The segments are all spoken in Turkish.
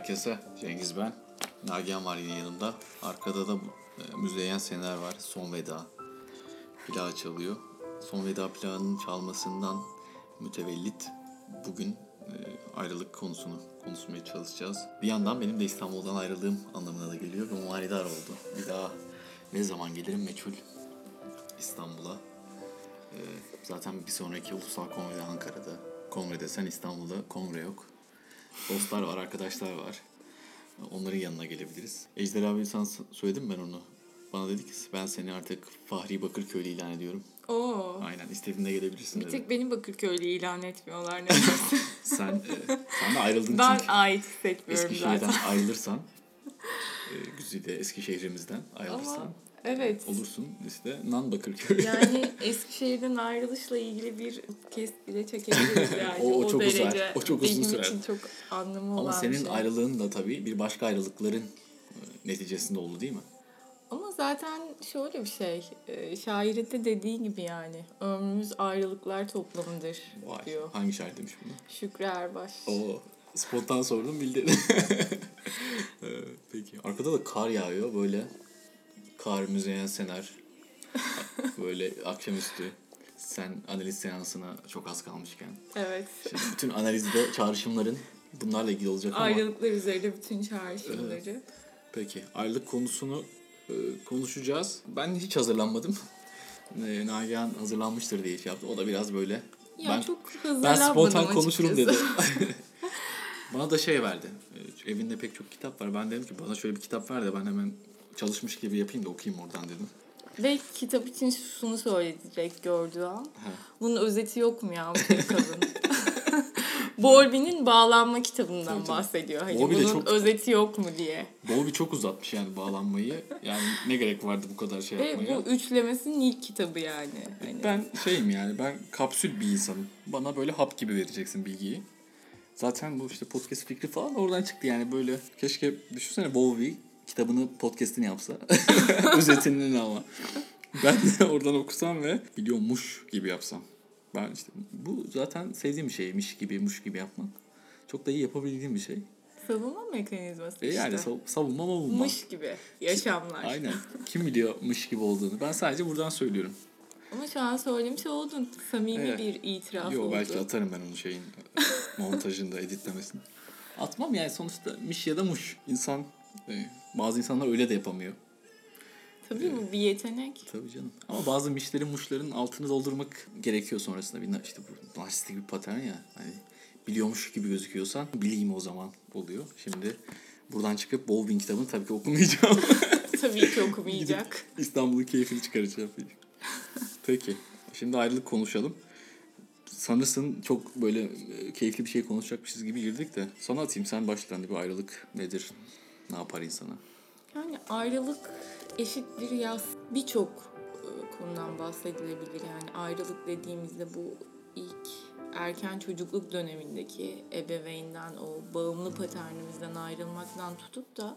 herkese. Cengiz ben. Nagihan var yine yanımda. Arkada da e, Müzeyyen Sener var. Son Veda. Plağı çalıyor. Son Veda plağının çalmasından mütevellit bugün e, ayrılık konusunu konuşmaya çalışacağız. Bir yandan benim de İstanbul'dan ayrıldığım anlamına da geliyor. Ve manidar oldu. Bir daha ne zaman gelirim meçhul İstanbul'a. E, zaten bir sonraki ulusal kongre Ankara'da. Kongrede sen İstanbul'da kongre yok. Dostlar var, arkadaşlar var. Onların yanına gelebiliriz. Ejder abi sen s- söyledim ben onu. Bana dedi ki ben seni artık Fahri Bakırköylü ilan ediyorum. Oo. Aynen istediğinde gelebilirsin Bir dedi. tek beni Bakırköy'le ilan etmiyorlar. Ne? Sen, e, sen de ayrıldın ben çünkü. ait hissetmiyorum Eskişehir'den zaten. ayrılırsan, e, Güzide Eskişehir'imizden ayrılırsan Ama evet. olursun işte Nan Bakırköy. Yani Eskişehir'den ayrılışla ilgili bir podcast bile çekebiliriz yani. O- o çok derece uzar. O çok uzun benim sürer. için çok anlamı Ama olan senin şey. ayrılığın da tabii bir başka ayrılıkların e, neticesinde oldu değil mi? Ama zaten şöyle bir şey. E, şairin de dediği gibi yani. Ömrümüz ayrılıklar toplamıdır Vay. diyor. Hangi şair demiş bunu? Şükrü Erbaş. Oo, spontan sordum bildin. Ee, Peki. Arkada da kar yağıyor böyle. Kar müzeyen sener. Böyle akşamüstü. Sen analiz seansına çok az kalmışken. Evet. Şimdi bütün analizde çağrışımların bunlarla ilgili olacak ama. Ayrılıklar üzerine bütün çağrışımları. Peki. Ayrılık konusunu e, konuşacağız. Ben hiç hazırlanmadım. E, Nagihan hazırlanmıştır diye şey yaptı. O da biraz böyle. Ya ben çok ben spontan konuşurum dedi. bana da şey verdi. E, Evinde pek çok kitap var. Ben dedim ki bana şöyle bir kitap ver de ben hemen çalışmış gibi yapayım da okuyayım oradan dedim. Ve kitap için şunu söyledi direkt gördüğü an. Ha. Bunun özeti yok mu ya bu kadın? Bowlby'nin bağlanma kitabından Tabii, tabii. bahsediyor. Hani Bowlby bunun çok- özeti yok mu diye. Bowlby çok uzatmış yani bağlanmayı. Yani ne gerek vardı bu kadar şey Ve yapmaya. bu üçlemesinin ilk kitabı yani. Hani Ben şeyim yani ben kapsül bir insanım. Bana böyle hap gibi vereceksin bilgiyi. Zaten bu işte podcast fikri falan oradan çıktı yani böyle. Keşke düşünsene Bowlby kitabını podcastini yapsa. Özetinin ama. Ben de oradan okusam ve biliyormuş gibi yapsam. Ben işte bu zaten sevdiğim bir şeymiş gibi, muş gibi yapmak. Çok da iyi yapabildiğim bir şey. savunma mekanizması E yani işte. sav- savunma mavunma. Mış gibi yaşamlar. Aynen. Kim biliyormuş gibi olduğunu. Ben sadece buradan söylüyorum. Ama şu an söylemiş oldun. Samimi Evet. bir itiraf Yok oldu. belki atarım ben onu şeyin montajında editlemesini. Atmam yani sonuçta miş ya da muş. İnsan e, bazı insanlar öyle de yapamıyor. Tabii bu bir yetenek. Tabii canım. Ama bazı mişlerin muşların altını doldurmak gerekiyor sonrasında. Bir, işte bu narsistik bir patern ya. Hani biliyormuş gibi gözüküyorsan bileyim o zaman oluyor. Şimdi buradan çıkıp Bowling kitabını tabii ki okumayacağım. Tabii ki okumayacak. İstanbul'un keyfini çıkaracağım. Peki. Şimdi ayrılık konuşalım. Sanırsın çok böyle e, keyifli bir şey konuşacakmışız gibi girdik de. Sana atayım sen başla. Hani bu ayrılık nedir? Ne yapar insana? Yani ayrılık eşittir yaz. Birçok e, konudan bahsedilebilir. Yani ayrılık dediğimizde bu ilk erken çocukluk dönemindeki ebeveynden o bağımlı paternimizden ayrılmaktan tutup da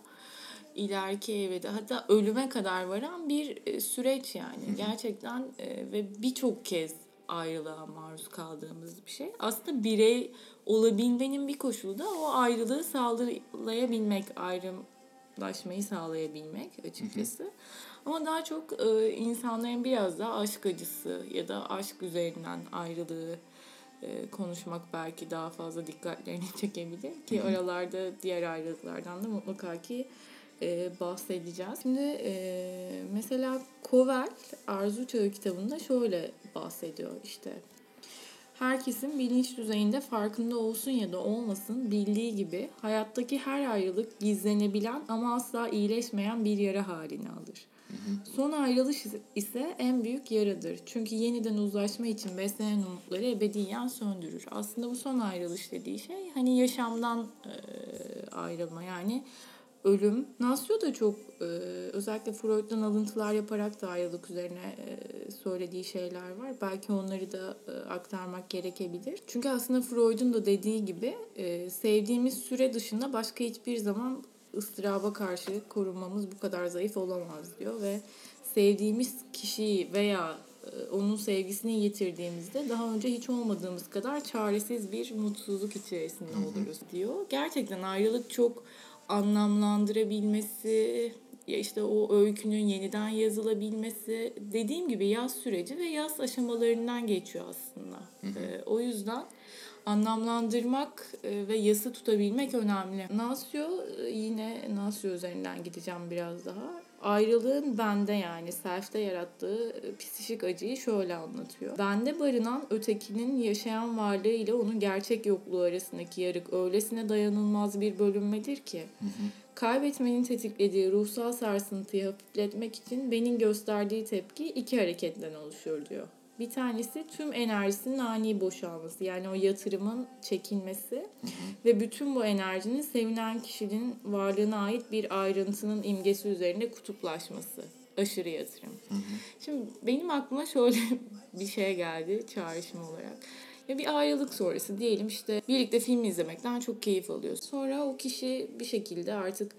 ileriki evrede hatta ölüme kadar varan bir e, süreç yani. Gerçekten e, ve birçok kez ayrılığa maruz kaldığımız bir şey. Aslında birey olabilmenin bir koşulu da o ayrılığı sağlayabilmek, ayrımlaşmayı sağlayabilmek açıkçası. Ama daha çok e, insanların biraz daha aşk acısı ya da aşk üzerinden ayrılığı e, konuşmak belki daha fazla dikkatlerini çekebilir ki aralarda diğer ayrılıklardan da mutlaka ki e, bahsedeceğiz. Şimdi e, mesela Kovel Arzu Çağı kitabında şöyle bahsediyor işte. Herkesin bilinç düzeyinde farkında olsun ya da olmasın bildiği gibi hayattaki her ayrılık gizlenebilen ama asla iyileşmeyen bir yara halini alır. Son ayrılış ise en büyük yaradır. Çünkü yeniden uzlaşma için beslenen umutları ebediyen söndürür. Aslında bu son ayrılış dediği şey hani yaşamdan e, ayrılma yani ölüm. Nasio da çok e, özellikle Freud'dan alıntılar yaparak da ayrılık üzerine e, söylediği şeyler var. Belki onları da e, aktarmak gerekebilir. Çünkü aslında Freud'un da dediği gibi e, sevdiğimiz süre dışında başka hiçbir zaman ıstıraba karşı korunmamız bu kadar zayıf olamaz diyor ve sevdiğimiz kişiyi veya onun sevgisini yitirdiğimizde daha önce hiç olmadığımız kadar çaresiz bir mutsuzluk içerisinde oluruz diyor. Gerçekten ayrılık çok anlamlandırabilmesi, ya işte o öykünün yeniden yazılabilmesi dediğim gibi yaz süreci ve yaz aşamalarından geçiyor aslında. Ee, o yüzden anlamlandırmak e, ve yası tutabilmek önemli. Nasio e, yine Nasio üzerinden gideceğim biraz daha. Ayrılığın bende yani self'te yarattığı e, psikik acıyı şöyle anlatıyor. Bende barınan ötekinin yaşayan varlığı ile onun gerçek yokluğu arasındaki yarık öylesine dayanılmaz bir bölünmedir ki. Kaybetmenin tetiklediği ruhsal sarsıntıyı hafifletmek için benim gösterdiği tepki iki hareketten oluşuyor diyor. Bir tanesi tüm enerjisinin ani boşalması. Yani o yatırımın çekilmesi ve bütün bu enerjinin sevilen kişinin varlığına ait bir ayrıntının imgesi üzerinde kutuplaşması. Aşırı yatırım. Şimdi benim aklıma şöyle bir şey geldi çağrışım olarak. Ya bir ayrılık sonrası diyelim işte birlikte film izlemekten çok keyif alıyorsun. Sonra o kişi bir şekilde artık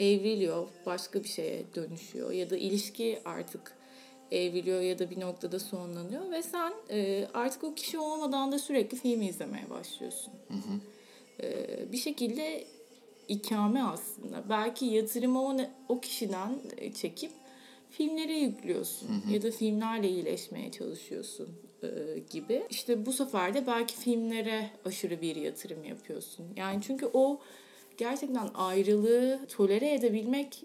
evriliyor, başka bir şeye dönüşüyor ya da ilişki artık evriliyor ya da bir noktada sonlanıyor ve sen e, artık o kişi olmadan da sürekli film izlemeye başlıyorsun. E, bir şekilde ikame aslında. Belki yatırımı o, o kişiden e, çekip filmlere yüklüyorsun ya da filmlerle iyileşmeye çalışıyorsun e, gibi. İşte bu sefer de belki filmlere aşırı bir yatırım yapıyorsun. Yani çünkü o gerçekten ayrılığı tolere edebilmek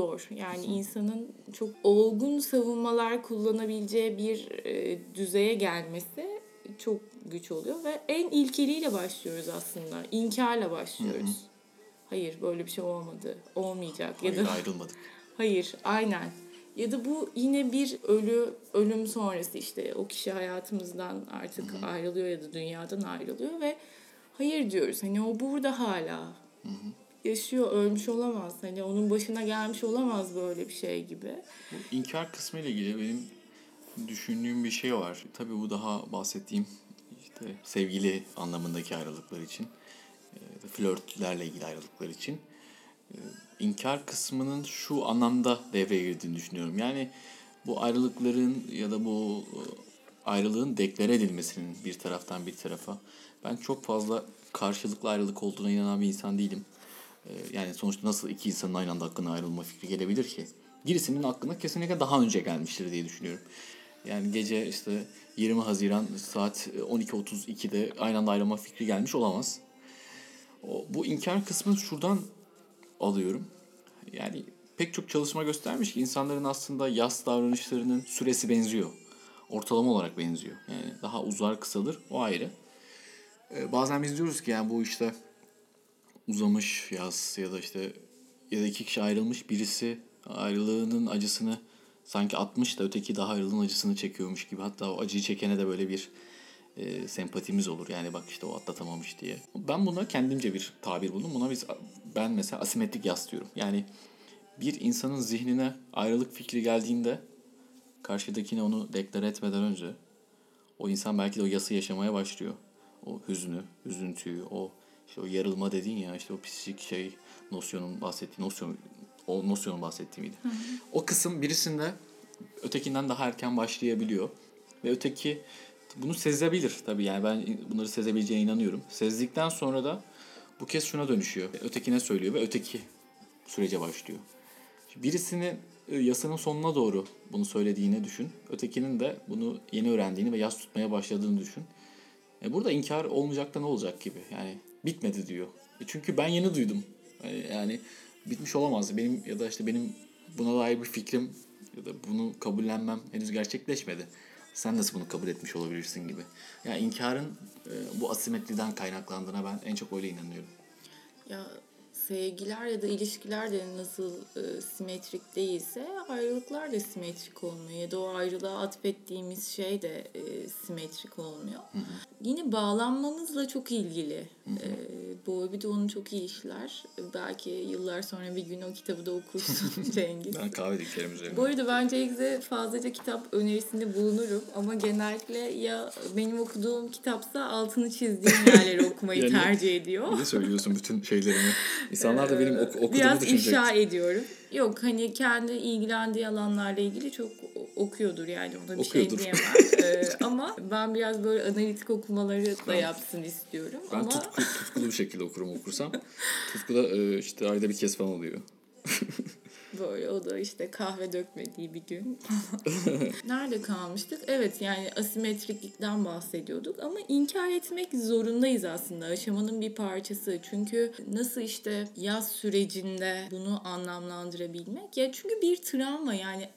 zor. Yani insanın çok olgun savunmalar kullanabileceği bir e, düzeye gelmesi çok güç oluyor ve en ilkeliyle başlıyoruz aslında. İnkarla başlıyoruz. Hayır böyle bir şey olmadı. Olmayacak Hayır ya da ayrılmadık. Hayır, aynen. Ya da bu yine bir ölü ölüm sonrası işte o kişi hayatımızdan artık ayrılıyor ya da dünyadan ayrılıyor ve hayır diyoruz. Hani o burada hala. Yaşıyor, ölmüş olamaz. Hani onun başına gelmiş olamaz böyle bir şey gibi. Bu inkar kısmı ile ilgili benim düşündüğüm bir şey var. Tabii bu daha bahsettiğim işte sevgili anlamındaki ayrılıklar için, e, flörtlerle ilgili ayrılıklar için e, inkar kısmının şu anlamda devreye girdiğini düşünüyorum. Yani bu ayrılıkların ya da bu e, ayrılığın deklare edilmesinin bir taraftan bir tarafa ben çok fazla karşılıklı ayrılık olduğuna inanan bir insan değilim. E, Yani sonuçta nasıl iki insanın aynı anda hakkında ayrılma fikri gelebilir ki? Birisinin aklına kesinlikle daha önce gelmiştir diye düşünüyorum. Yani gece işte 20 Haziran saat 12.32'de aynı anda ayrılma fikri gelmiş olamaz. Bu inkar kısmını şuradan alıyorum. Yani pek çok çalışma göstermiş ki insanların aslında yas davranışlarının süresi benziyor. Ortalama olarak benziyor. Yani daha uzar kısadır o ayrı. Ee, bazen biz diyoruz ki yani bu işte uzamış yaz ya da işte ya da iki kişi ayrılmış birisi ayrılığının acısını sanki atmış da öteki daha ayrılığın acısını çekiyormuş gibi. Hatta o acıyı çekene de böyle bir e, sempatimiz olur. Yani bak işte o atlatamamış diye. Ben buna kendimce bir tabir buldum. Buna biz ben mesela asimetrik yas diyorum. Yani bir insanın zihnine ayrılık fikri geldiğinde karşıdakine onu deklare etmeden önce o insan belki de o yası yaşamaya başlıyor. O hüznü, üzüntüyü, o işte o yarılma dediğin ya işte o psikik şey nosyonun bahsettiği nosyon o nosyonun bahsettiğimiydi. O kısım birisinde ötekinden daha erken başlayabiliyor ve öteki bunu sezebilir tabii yani ben bunları sezebileceğine inanıyorum. Sezdikten sonra da bu kez şuna dönüşüyor. Ötekine söylüyor ve öteki sürece başlıyor. Birisinin e, yasanın sonuna doğru bunu söylediğini düşün. Ötekinin de bunu yeni öğrendiğini ve yas tutmaya başladığını düşün. E burada inkar olmayacak da ne olacak gibi. Yani bitmedi diyor. E çünkü ben yeni duydum. E yani bitmiş olamaz. Benim ya da işte benim buna dair bir fikrim ya da bunu kabullenmem henüz gerçekleşmedi. Sen nasıl bunu kabul etmiş olabilirsin gibi. Yani inkarın e, bu asimetriden kaynaklandığına ben en çok öyle inanıyorum. Ya sevgiler ya da ilişkiler de nasıl e, simetrik değilse ayrılıklar da simetrik olmuyor. Ya da o ayrılığa atfettiğimiz şey de e, simetrik olmuyor. Yine bağlanmamızla çok ilgili. E, Boğabi de onu çok iyi işler. Belki yıllar sonra bir gün o kitabı da okursun Cengiz. Ben kahve dikerim üzerine. Bu arada ben Cengiz'e fazlaca kitap önerisinde bulunurum ama genellikle ya benim okuduğum kitapsa altını çizdiğim yerleri okumayı Yani- tercih ediyor. Ne söylüyorsun bütün şeylerimi? İnsanlar da benim ok- okuduğumu Biraz düşünecek. ifşa ediyorum. Yok hani kendi ilgilendiği alanlarla ilgili çok okuyordur yani ona bir Okuyordur. şey diyemem. Ee, ama ben biraz böyle analitik okumaları da yapsın istiyorum. Ben ama tutku, tutkulu bir şekilde okurum okursam. Tutku da e, işte ayda bir kez falan oluyor. Böyle o da işte kahve dökmediği bir gün. Nerede kalmıştık? Evet yani asimetriklikten bahsediyorduk ama inkar etmek zorundayız aslında aşamanın bir parçası. Çünkü nasıl işte yaz sürecinde bunu anlamlandırabilmek? Ya çünkü bir travma yani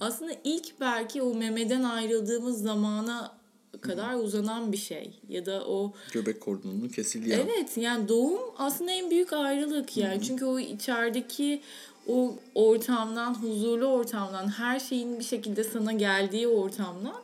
aslında ilk belki o memeden ayrıldığımız zamana kadar uzanan bir şey ya da o Göbek kordonunun kesildiği. Evet yani doğum aslında en büyük ayrılık yani. Çünkü o içerideki o ortamdan, huzurlu ortamdan, her şeyin bir şekilde sana geldiği ortamdan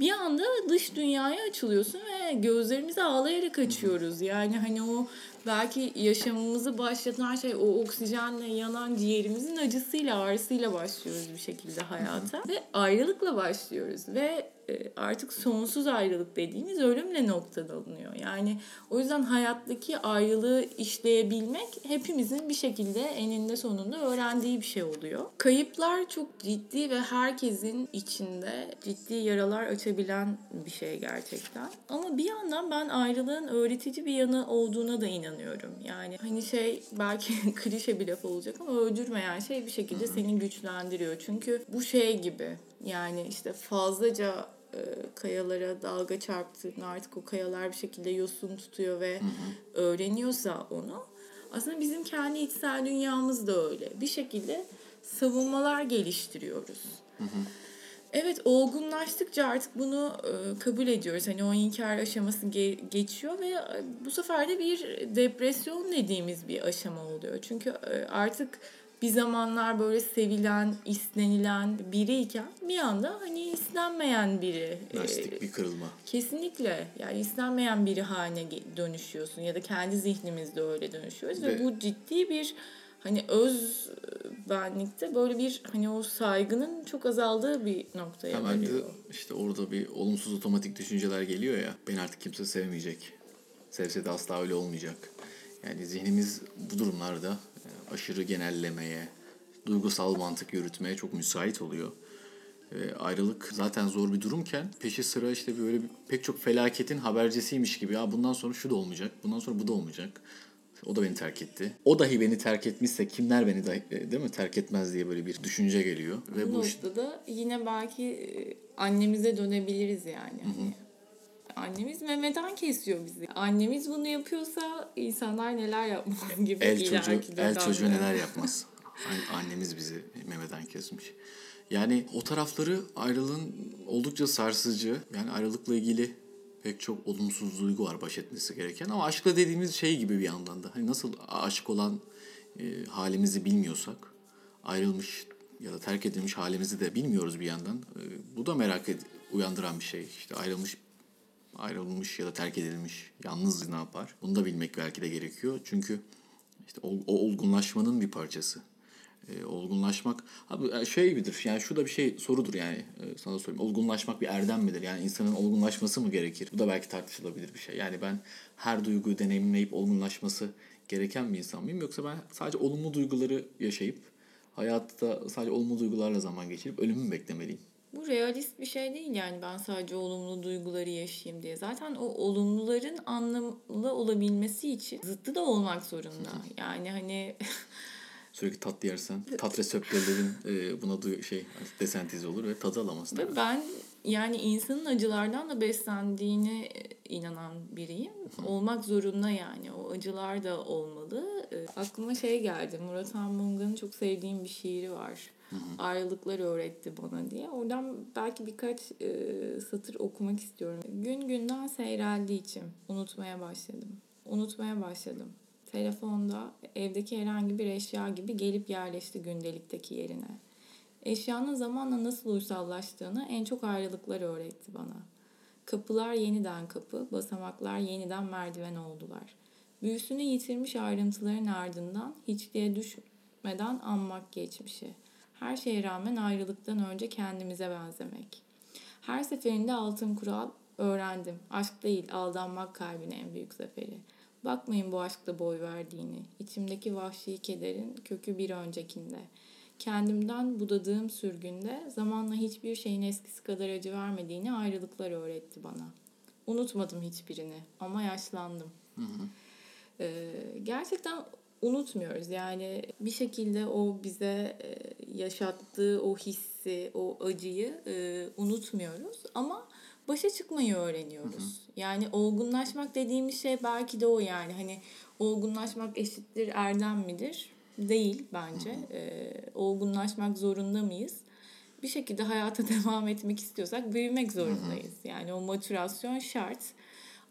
bir anda dış dünyaya açılıyorsun ve gözlerimizi ağlayarak açıyoruz. Yani hani o belki yaşamımızı başlatan şey o oksijenle yanan ciğerimizin acısıyla, ağrısıyla başlıyoruz bir şekilde hayata. Ve ayrılıkla başlıyoruz ve artık sonsuz ayrılık dediğimiz ölümle noktalanıyor. Yani o yüzden hayattaki ayrılığı işleyebilmek hepimizin bir şekilde eninde sonunda öğrendiği bir şey oluyor. Kayıplar çok ciddi ve herkesin içinde ciddi yaralar açabilen bir şey gerçekten. Ama bir yandan ben ayrılığın öğretici bir yanı olduğuna da inanıyorum. Yani hani şey belki klişe bir laf olacak ama öldürmeyen şey bir şekilde seni güçlendiriyor. Çünkü bu şey gibi yani işte fazlaca e, kayalara dalga çarptığında artık o kayalar bir şekilde yosun tutuyor ve öğreniyorsa onu aslında bizim kendi içsel dünyamız da öyle. Bir şekilde savunmalar geliştiriyoruz. Evet olgunlaştıkça artık bunu e, kabul ediyoruz. Hani o inkar aşaması ge- geçiyor ve e, bu sefer de bir depresyon dediğimiz bir aşama oluyor. Çünkü e, artık bir zamanlar böyle sevilen, istenilen biriyken bir anda hani istenmeyen biri. e, Lastik bir kırılma. Kesinlikle. Yani istenmeyen biri haline dönüşüyorsun ya da kendi zihnimizde öyle dönüşüyoruz ve, Ve- bu ciddi bir hani öz benlikte böyle bir hani o saygının çok azaldığı bir noktaya Hemen varıyor. işte orada bir olumsuz otomatik düşünceler geliyor ya. Beni artık kimse sevmeyecek. Sevse de asla öyle olmayacak. Yani zihnimiz bu durumlarda e, aşırı genellemeye, duygusal mantık yürütmeye çok müsait oluyor. E, ayrılık zaten zor bir durumken peşi sıra işte böyle pek çok felaketin habercisiymiş gibi. Ya bundan sonra şu da olmayacak, bundan sonra bu da olmayacak. O da beni terk etti. O dahi beni terk etmişse kimler beni dahi, e, değil mi terk etmez diye böyle bir düşünce geliyor. Ve bu bu işte noktada yine belki e, annemize dönebiliriz yani. Hani Annemiz memeden kesiyor bizi. Annemiz bunu yapıyorsa insanlar neler yapmalı gibi El çocuğu, el çocuğu neler yapmaz. An- Annemiz bizi memeden kesmiş. Yani o tarafları ayrılığın oldukça sarsıcı. Yani ayrılıkla ilgili pek çok olumsuz duygu var baş etmesi gereken. Ama aşkla dediğimiz şey gibi bir yandan da. Hani nasıl aşık olan e, halimizi bilmiyorsak, ayrılmış ya da terk edilmiş halimizi de bilmiyoruz bir yandan. E, bu da merak ed- uyandıran bir şey. İşte ayrılmış ayrılmış ya da terk edilmiş yalnız ne yapar? Bunu da bilmek belki de gerekiyor. Çünkü işte o, o olgunlaşmanın bir parçası. E, olgunlaşmak abi şey gibidir. Yani şu da bir şey sorudur yani e, sana sorayım. Olgunlaşmak bir erdem midir? Yani insanın olgunlaşması mı gerekir? Bu da belki tartışılabilir bir şey. Yani ben her duyguyu deneyimleyip olgunlaşması gereken bir insan mıyım yoksa ben sadece olumlu duyguları yaşayıp hayatta sadece olumlu duygularla zaman geçirip ölümü beklemeliyim? Bu realist bir şey değil yani ben sadece olumlu duyguları yaşayayım diye. Zaten o olumluların anlamlı olabilmesi için zıttı da olmak zorunda. Yani hani Sürekli tatlı yersen tat reseptörlerin e, buna duy- şey desentize olur ve tadı alamazsın. ve ben yani insanın acılardan da beslendiğine e, inanan biriyim. Olmak zorunda yani. O acılar da olmalı. E, aklıma şey geldi. Murat Anmunga'nın çok sevdiğim bir şiiri var. Ayrılıklar öğretti bana diye. Oradan belki birkaç e, satır okumak istiyorum. Gün günden seyreldi içim. Unutmaya başladım. Unutmaya başladım. Telefonda evdeki herhangi bir eşya gibi gelip yerleşti gündelikteki yerine. Eşyanın zamanla nasıl uysallaştığını en çok ayrılıklar öğretti bana. Kapılar yeniden kapı, basamaklar yeniden merdiven oldular. Büyüsünü yitirmiş ayrıntıların ardından hiçliğe düşmeden anmak geçmişi. Her şeye rağmen ayrılıktan önce kendimize benzemek. Her seferinde altın kural öğrendim. Aşk değil, aldanmak kalbin en büyük zaferi. Bakmayın bu aşkla boy verdiğini. İçimdeki vahşi kederin kökü bir öncekinde. Kendimden budadığım sürgünde zamanla hiçbir şeyin eskisi kadar acı vermediğini ayrılıklar öğretti bana. Unutmadım hiçbirini ama yaşlandım. Ee, gerçekten unutmuyoruz. Yani bir şekilde o bize e, yaşattığı o hissi, o acıyı e, unutmuyoruz. Ama başa çıkmayı öğreniyoruz. Yani olgunlaşmak dediğimiz şey belki de o yani. Hani olgunlaşmak eşittir erdem midir? Değil bence. Ee, olgunlaşmak zorunda mıyız? Bir şekilde hayata devam etmek istiyorsak büyümek zorundayız. Yani o motivasyon şart.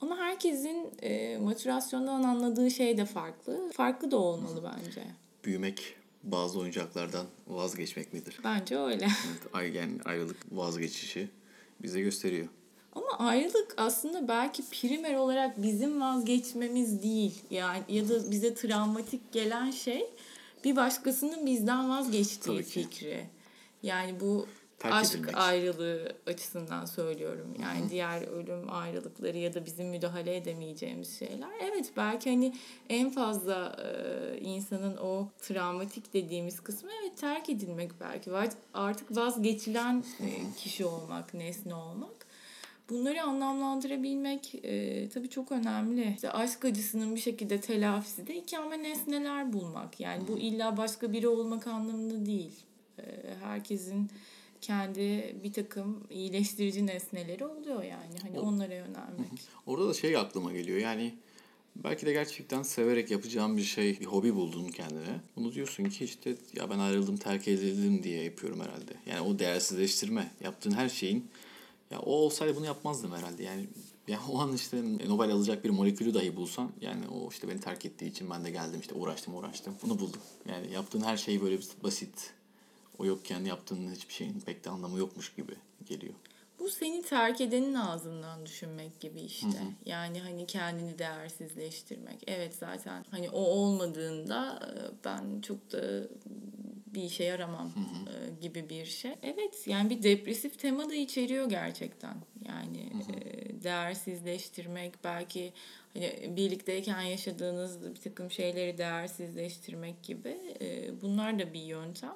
Ama herkesin e, motivasyondan anladığı şey de farklı. Farklı da olmalı bence. Büyümek bazı oyuncaklardan vazgeçmek midir? Bence öyle. Evet, ay- yani ayrılık vazgeçişi bize gösteriyor. Ama ayrılık aslında belki primer olarak bizim vazgeçmemiz değil. Yani ya da bize travmatik gelen şey bir başkasının bizden vazgeçtiği Tabii ki. fikri. Yani bu Terk aşk edilmek. ayrılığı açısından söylüyorum. Yani diğer ölüm ayrılıkları ya da bizim müdahale edemeyeceğimiz şeyler. Evet belki hani en fazla e, insanın o travmatik dediğimiz kısmı evet terk edilmek belki. Artık vazgeçilen e, kişi olmak, nesne olmak. Bunları anlamlandırabilmek e, tabii çok önemli. İşte aşk acısının bir şekilde telafisi de ikame nesneler bulmak. Yani bu illa başka biri olmak anlamında değil. E, herkesin kendi bir takım iyileştirici nesneleri oluyor yani. Hani onlara yönelmek. Orada da şey aklıma geliyor yani belki de gerçekten severek yapacağım bir şey, bir hobi buldun kendine. Bunu diyorsun ki işte ya ben ayrıldım, terk edildim diye yapıyorum herhalde. Yani o değersizleştirme, yaptığın her şeyin ya o olsaydı bunu yapmazdım herhalde. Yani ya o an işte Nobel alacak bir molekülü dahi bulsan yani o işte beni terk ettiği için ben de geldim işte uğraştım uğraştım. Bunu buldum. Yani yaptığın her şey böyle basit. O yokken yaptığın hiçbir şeyin pek de anlamı yokmuş gibi geliyor. Bu seni terk edenin ağzından düşünmek gibi işte. Yani hani kendini değersizleştirmek. Evet zaten hani o olmadığında e, ben çok da bir işe yaramam e, gibi bir şey. Evet yani bir depresif tema da içeriyor gerçekten. Yani e, değersizleştirmek belki hani birlikteyken yaşadığınız bir takım şeyleri değersizleştirmek gibi bunlar da bir yöntem.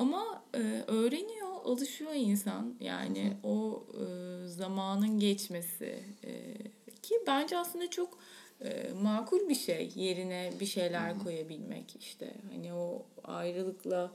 Ama e, öğreniyor, alışıyor insan. Yani o e, zamanın geçmesi e, ki bence aslında çok e, makul bir şey yerine bir şeyler koyabilmek işte. Hani o ayrılıkla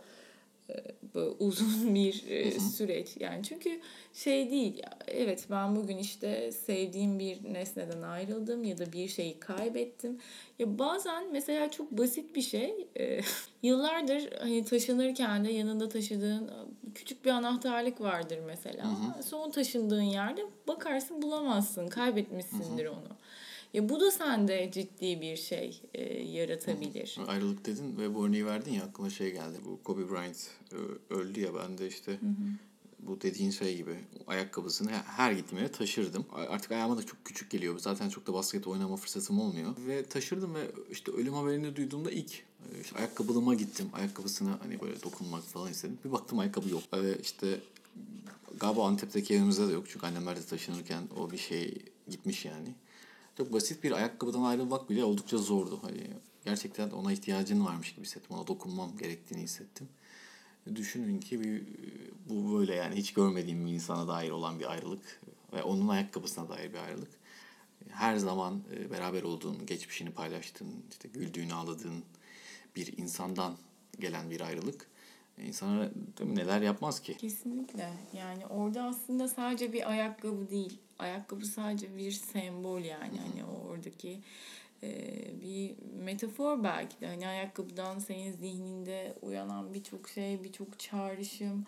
uzun bir e, süreç. Yani çünkü şey değil ya, evet ben bugün işte sevdiğim bir nesneden ayrıldım ya da bir şeyi kaybettim. Ya bazen mesela çok basit bir şey e, yıllardır hani taşınırken de yanında taşıdığın küçük bir anahtarlık vardır mesela. Son taşındığın yerde bakarsın bulamazsın kaybetmişsindir onu ya bu da sende ciddi bir şey e, yaratabilir. Ayrılık dedin ve bu örneği verdin ya aklıma şey geldi. Bu Kobe Bryant ö- öldü ya ben de işte bu dediğin şey gibi ayakkabısını he- her gittiğim yere taşırdım. Artık ayağıma da çok küçük geliyor. Zaten çok da basket oynama fırsatım olmuyor. Ve taşırdım ve işte ölüm haberini duyduğumda ilk e, işte ayakkabılığıma gittim. Ayakkabısına hani böyle dokunmak falan istedim. Bir baktım ayakkabı yok. Ve işte galiba Antep'teki evimizde de yok. Çünkü annemler de taşınırken o bir şey gitmiş yani. Çok basit bir ayakkabıdan ayrılmak bile oldukça zordu. Hani gerçekten ona ihtiyacın varmış gibi hissettim. Ona dokunmam gerektiğini hissettim. Düşünün ki bir, bu böyle yani hiç görmediğim bir insana dair olan bir ayrılık ve onun ayakkabısına dair bir ayrılık. Her zaman e, beraber olduğun, geçmişini paylaştığın, işte güldüğün, ağladığın bir insandan gelen bir ayrılık. İnsana neler yapmaz ki? Kesinlikle. Yani orada aslında sadece bir ayakkabı değil. Ayakkabı sadece bir sembol yani. Hani o oradaki e, bir metafor belki de. Hani ayakkabıdan senin zihninde uyanan birçok şey, birçok çağrışım.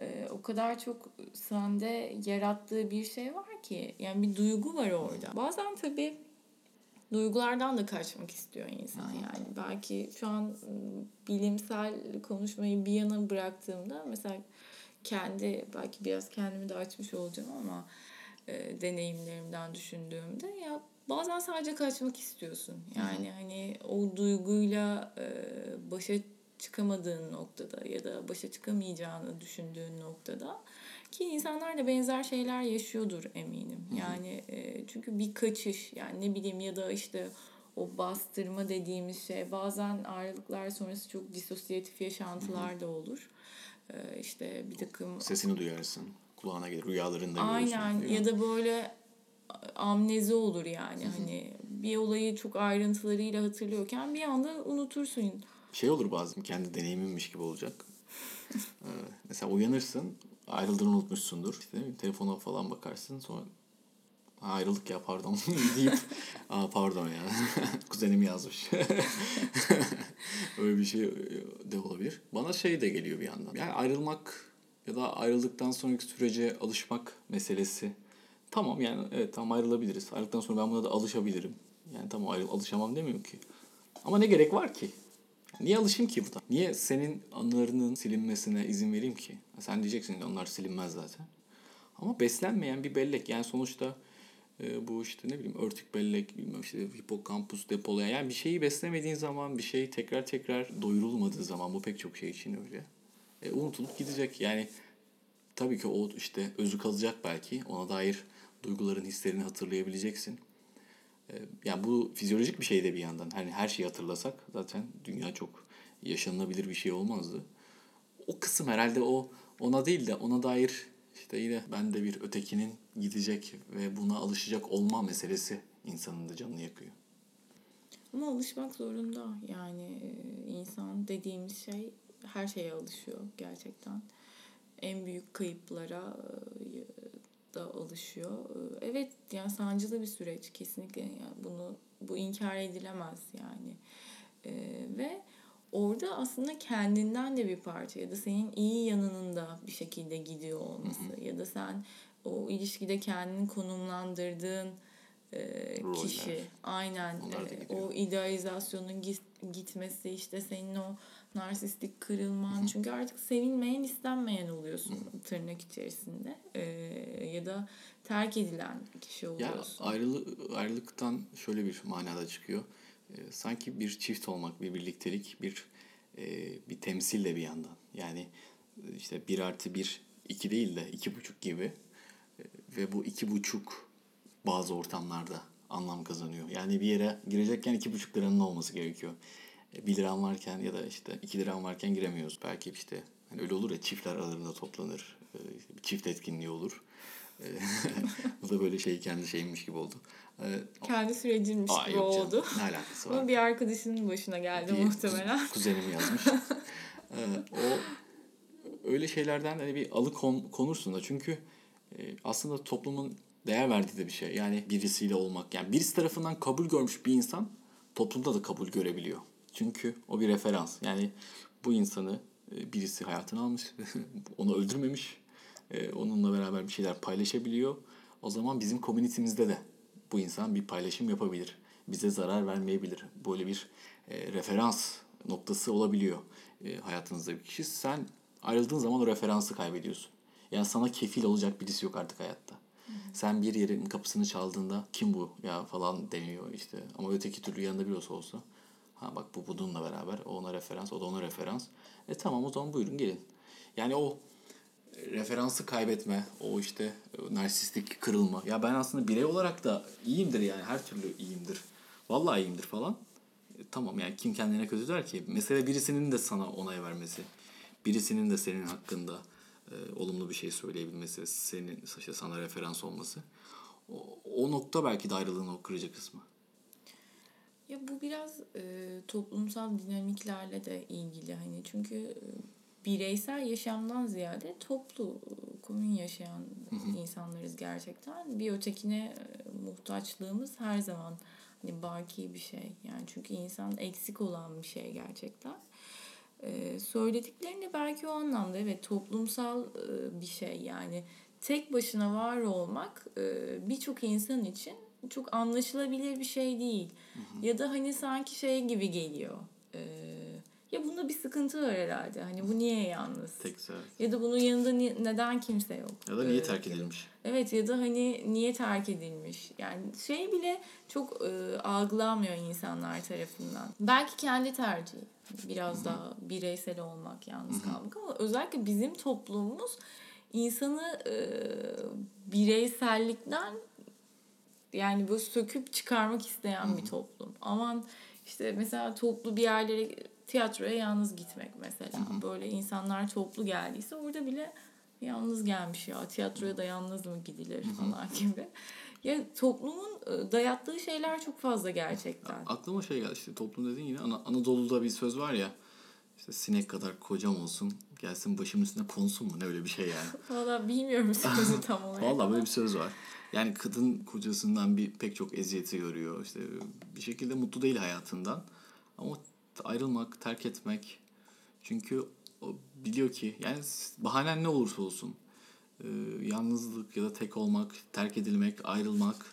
e, o kadar çok sende yarattığı bir şey var ki. Yani bir duygu var orada. Bazen tabii duygulardan da kaçmak istiyor insan yani. Belki şu an ım, bilimsel konuşmayı bir yana bıraktığımda mesela kendi belki biraz kendimi de açmış olacağım ama e, deneyimlerimden düşündüğümde ya bazen sadece kaçmak istiyorsun. Yani hani o duyguyla e, başa çıkamadığın noktada ya da başa çıkamayacağını düşündüğün noktada ki insanlar da benzer şeyler yaşıyordur eminim. Yani e, çünkü bir kaçış yani ne bileyim ya da işte o bastırma dediğimiz şey bazen ayrılıklar sonrası çok disosyatif yaşantılar da olur. Ee, işte bir takım Sesini duyarsın. Kulağına gelir. Rüyalarında görürsün. aynen mi? ya da böyle amnezi olur yani hani bir olayı çok ayrıntılarıyla hatırlıyorken bir anda unutursun. Şey olur bazen kendi deneyiminmiş gibi olacak. Ee, mesela uyanırsın. Ayrıldığını unutmuşsundur. İşte telefona falan bakarsın. Sonra "Ha, ayrıldık ya pardon deyip Aa, pardon ya kuzenim yazmış. Öyle bir şey de olabilir. Bana şey de geliyor bir yandan. Yani ayrılmak ya da ayrıldıktan sonraki sürece alışmak meselesi. Tamam yani evet tamam ayrılabiliriz. Ayrıldıktan sonra ben buna da alışabilirim. Yani tamam ayrıl alışamam demiyorum ki. Ama ne gerek var ki? Niye alışayım ki buna? Niye senin anılarının silinmesine izin vereyim ki? Sen diyeceksin onlar silinmez zaten. Ama beslenmeyen bir bellek. Yani sonuçta e, bu işte ne bileyim örtük bellek, bilmem işte hipokampus depolayan. Yani bir şeyi beslemediğin zaman, bir şey tekrar tekrar doyurulmadığı zaman bu pek çok şey için öyle. E, unutulup gidecek. Yani tabii ki o işte özü kalacak belki. Ona dair duyguların, hislerini hatırlayabileceksin. E, yani bu fizyolojik bir şey de bir yandan. Hani her şeyi hatırlasak zaten dünya çok yaşanılabilir bir şey olmazdı. O kısım herhalde o ona değil de ona dair işte yine ben de bir ötekinin gidecek ve buna alışacak olma meselesi insanın da canını yakıyor. Ama alışmak zorunda. Yani e, insan dediğimiz şey her şeye alışıyor gerçekten. En büyük kayıplara e, da alışıyor. E, Evet yani sancılı bir süreç kesinlikle yani bunu bu inkar edilemez yani. E, ve orada aslında kendinden de bir parça ya da senin iyi yanının da bir şekilde gidiyor olması ya da sen o ilişkide kendini konumlandırdığın e, Roller. kişi aynen e, o idealizasyonun git- gitmesi işte senin o narsistik kırılman çünkü artık sevilmeyen istenmeyen oluyorsun tırnak içerisinde E, ya da terk edilen kişi Ya oluyorsun. ayrılı, ayrılıktan şöyle bir manada çıkıyor. Ee, sanki bir çift olmak, bir birliktelik, bir e, bir temsil de bir yandan. Yani e, işte bir artı bir, iki değil de iki buçuk gibi. E, ve bu iki buçuk bazı ortamlarda anlam kazanıyor. Yani bir yere girecekken iki buçuk liranın olması gerekiyor. E, bir liran varken ya da işte iki liran varken giremiyoruz. Belki işte hani öyle olur ya çiftler aralarında toplanır. E, çift etkinliği olur. E, bu da böyle şey kendi şeymiş gibi oldu. E, Kendi sürecimmiş aa, gibi canım, oldu. Ne alakası var? Ama bir arkadaşının başına geldi Bir muhtemelen. kuz- kuzenim yazmış. O öyle şeylerden hani bir alıkon konursun da çünkü e, aslında toplumun değer verdiği de bir şey. Yani birisiyle olmak. Yani birisi tarafından kabul görmüş bir insan toplumda da kabul görebiliyor. Çünkü o bir referans. Yani bu insanı e, birisi hayatına almış, onu öldürmemiş, e, onunla beraber bir şeyler paylaşabiliyor. O zaman bizim komünitemizde de bu insan bir paylaşım yapabilir. Bize zarar vermeyebilir. Böyle bir e, referans noktası olabiliyor hayatınızda bir kişi. Sen ayrıldığın zaman o referansı kaybediyorsun. Yani sana kefil olacak birisi yok artık hayatta. Sen bir yerin kapısını çaldığında kim bu ya falan deniyor işte. Ama öteki türlü yanında bir olsa. Ha bak bu bununla beraber o ona referans o da ona referans. E tamam o zaman buyurun gelin. Yani o referansı kaybetme, o işte e, narsistik kırılma. Ya ben aslında birey olarak da iyiyimdir yani her türlü iyiyimdir. Vallahi iyiyimdir falan. E, tamam yani kim kendine kötü der ki? Mesele birisinin de sana onay vermesi. Birisinin de senin hakkında e, olumlu bir şey söyleyebilmesi, senin işte sana referans olması. O, o nokta belki de ayrılığın o kırıcı kısmı. Ya bu biraz e, toplumsal dinamiklerle de ilgili hani çünkü e, bireysel yaşamdan ziyade toplu, e, komün yaşayan insanlarız gerçekten. Bir ötekine e, muhtaçlığımız her zaman hani baki bir şey. Yani çünkü insan eksik olan bir şey gerçekten. E, söylediklerini belki o anlamda evet toplumsal e, bir şey yani tek başına var olmak e, birçok insan için çok anlaşılabilir bir şey değil. Ya da hani sanki şey gibi geliyor. E, ya bunda bir sıkıntı var herhalde. Hani bu niye yalnız? Tek sefer. Ya da bunun yanında ni- neden kimse yok? Ya da niye terk edilmiş? Evet ya da hani niye terk edilmiş? Yani şey bile çok e, algılanmıyor insanlar tarafından. Belki kendi tercihi. Biraz daha bireysel olmak, yalnız kalmak ama özellikle bizim toplumumuz insanı e, bireysellikten Yani böyle söküp çıkarmak isteyen bir toplum. Aman işte mesela toplu bir yerlere tiyatroya yalnız gitmek mesela. Böyle insanlar toplu geldiyse orada bile yalnız gelmiş ya tiyatroya da yalnız mı gidilir falan gibi. Ya toplumun e, dayattığı şeyler çok fazla gerçekten. Aklıma şey geldi işte toplum dediğin yine Ana- Anadolu'da bir söz var ya işte sinek kadar kocam olsun gelsin başımın üstüne konsun mu ne öyle bir şey yani. Valla bilmiyorum sözü tam olarak. Vallahi ama. böyle bir söz var. Yani kadın kocasından bir pek çok eziyeti görüyor. İşte bir şekilde mutlu değil hayatından. Ama ayrılmak, terk etmek. Çünkü o biliyor ki yani bahanen ne olursa olsun e, yalnızlık ya da tek olmak, terk edilmek, ayrılmak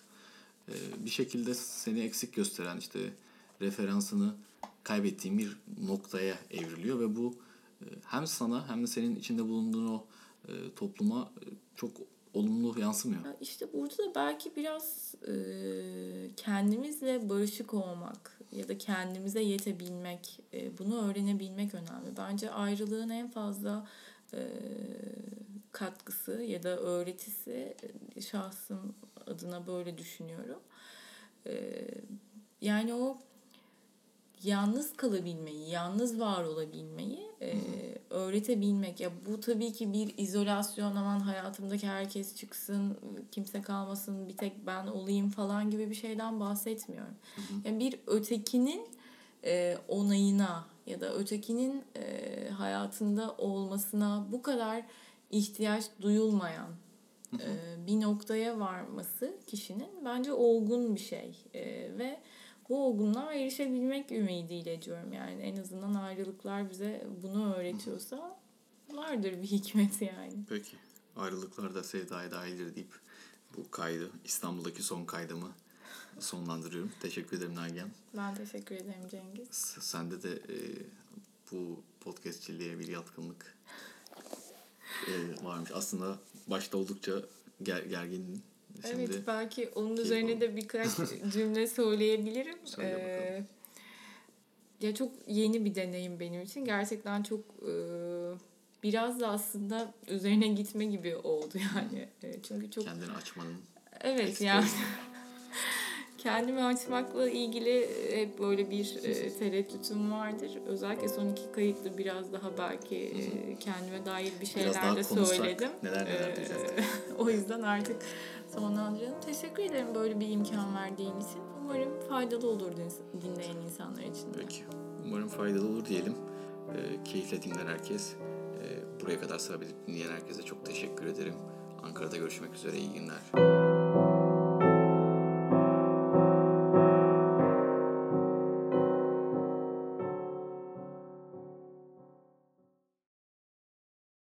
e, bir şekilde seni eksik gösteren işte referansını kaybettiğin bir noktaya evriliyor ve bu hem sana hem de senin içinde bulunduğun o e, topluma çok olumlu yansımıyor. Ya İşte burada da belki biraz e, kendimizle barışık olmak ya da kendimize yetebilmek, e, bunu öğrenebilmek önemli. Bence ayrılığın en fazla e, katkısı ya da öğretisi şahsım adına böyle düşünüyorum. E, yani o yalnız kalabilmeyi, yalnız var olabilmeyi e, öğretebilmek. Ya bu tabii ki bir izolasyon aman hayatımdaki herkes çıksın, kimse kalmasın, bir tek ben olayım falan gibi bir şeyden bahsetmiyorum. Yani bir ötekinin e, onayına ya da ötekinin e, hayatında olmasına bu kadar ihtiyaç duyulmayan e, bir noktaya varması kişinin bence olgun bir şey E, ve bu olgunluğa erişebilmek ümidiyle diyorum yani en azından ayrılıklar bize bunu öğretiyorsa vardır bir hikmet yani. Peki. Ayrılıklar da sevdaya dahildir deyip bu kaydı İstanbul'daki son kaydımı sonlandırıyorum. Teşekkür ederim Nagihan. Ben teşekkür ederim Cengiz. S- Sende de e, bu podcastçiliğe bir yatkınlık e, varmış. Aslında başta oldukça ger- gergindin. Şimdi evet belki onun üzerine de birkaç cümle söyleyebilirim. Söyle. Ee, ya çok yeni bir deneyim benim için. Gerçekten çok e, biraz da aslında üzerine gitme gibi oldu yani. E, çünkü çok kendini açmanın Evet Ekstra. yani kendimi açmakla ilgili hep böyle bir e, tereddütüm vardır. Özellikle son iki kayıtlı biraz daha belki e, kendime dair bir şeyler daha de söyledim. neler neler diyeceğiz. o yüzden artık sonlandıralım. Teşekkür ederim böyle bir imkan verdiğin için. Umarım faydalı olur din- dinleyen insanlar için de. Peki. Umarım faydalı olur diyelim. E, keyifle dinler herkes. E, buraya kadar sabredip dinleyen herkese çok teşekkür ederim. Ankara'da görüşmek üzere. İyi günler.